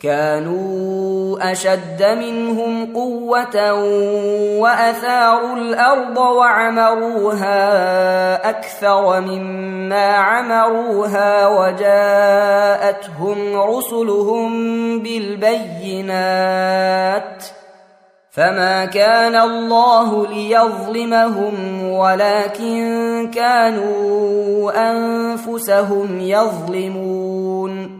كانوا أشد منهم قوة وأثاروا الأرض وعمروها أكثر مما عمروها وجاءتهم رسلهم بالبينات ۖ فما كان الله ليظلمهم ولكن كانوا أنفسهم يظلمون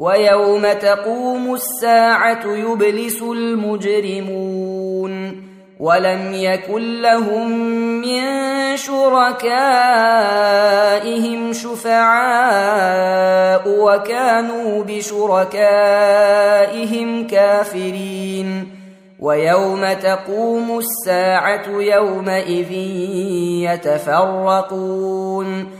ويوم تقوم الساعة يبلس المجرمون ولم يكن لهم من شركائهم شفعاء وكانوا بشركائهم كافرين ويوم تقوم الساعة يومئذ يتفرقون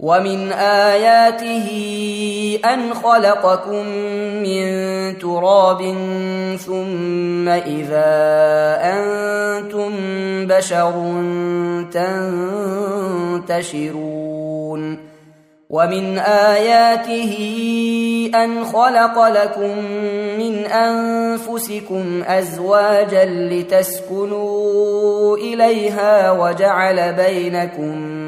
ومن اياته ان خلقكم من تراب ثم اذا أنتم بشر تنتشرون ومن اياته ان خلق لكم من انفسكم ازواجا لتسكنوا اليها وجعل بينكم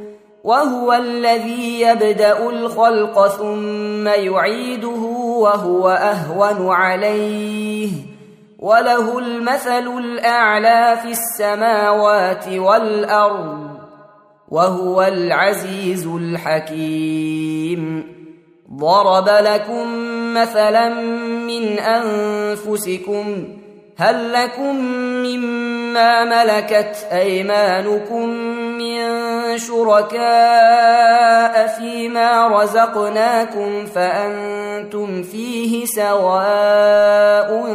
وهو الذي يبدأ الخلق ثم يعيده وهو أهون عليه. وله المثل الأعلى في السماوات والأرض وهو العزيز الحكيم. ضرب لكم مثلا من أنفسكم هل لكم مما ملكت أيمانكم من شركاء فيما رزقناكم فأنتم فيه سواء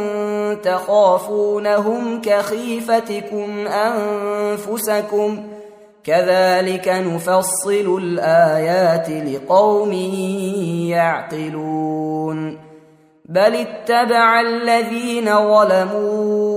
تخافونهم كخيفتكم أنفسكم كذلك نفصل الآيات لقوم يعقلون بل اتبع الذين ظلموا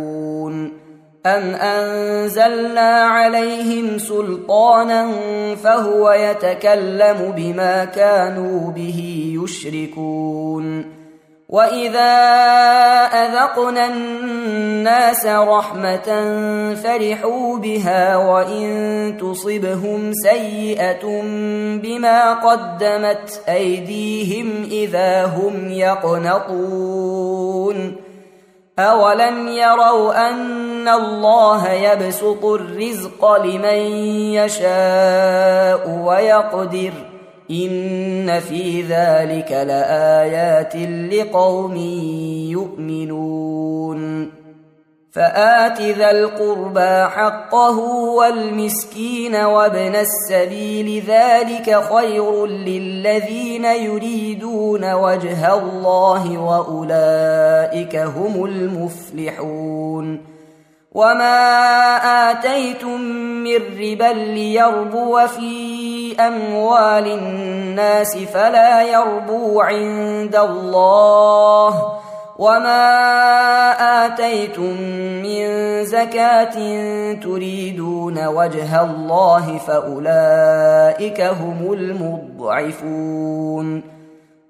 ام انزلنا عليهم سلطانا فهو يتكلم بما كانوا به يشركون واذا اذقنا الناس رحمه فرحوا بها وان تصبهم سيئه بما قدمت ايديهم اذا هم يقنطون اولم يروا ان الله يبسط الرزق لمن يشاء ويقدر ان في ذلك لايات لقوم يؤمنون فات ذا القربى حقه والمسكين وابن السبيل ذلك خير للذين يريدون وجه الله واولئك هم المفلحون وما اتيتم من ربا ليربو في اموال الناس فلا يربو عند الله وما اتيتم من زكاه تريدون وجه الله فاولئك هم المضعفون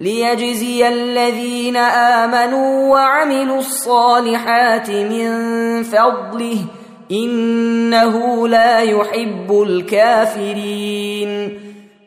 ليجزي الذين آمنوا وعملوا الصالحات من فضله إنه لا يحب الكافرين.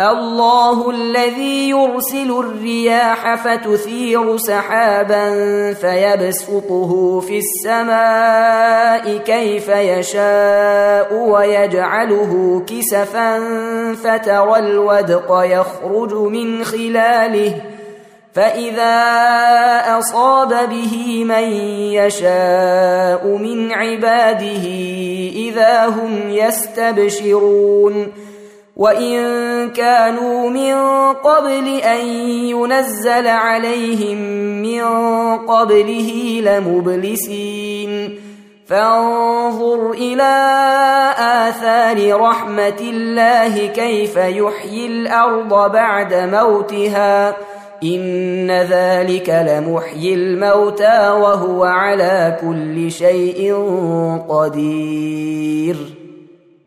الله الذي يرسل الرياح فتثير سحابا فيبسطه في السماء كيف يشاء ويجعله كسفا فترى الودق يخرج من خلاله فإذا أصاب به من يشاء من عباده إذا هم يستبشرون وان كانوا من قبل ان ينزل عليهم من قبله لمبلسين فانظر إلى اثار رحمه الله كيف يحيي الأرض بعد موتها ان ذلك لمحيي الموتى وهو على كل شيء قدير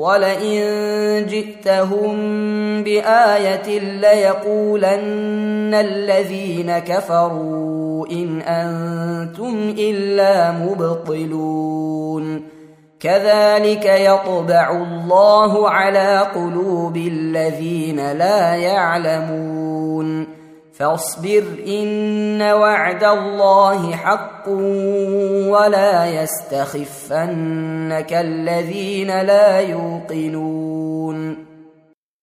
ولئن جئتهم بآية ليقولن الذين كفروا إن أنتم إلا مبطلون. كذلك يطبع الله على قلوب الذين لا يعلمون. فاصبر إن وعد الله حق ولا يستخفنك الذين لا يوقنون.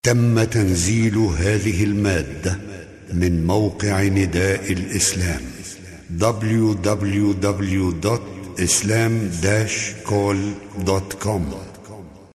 تم تنزيل هذه المادة من موقع نداء الإسلام www.islam-call.com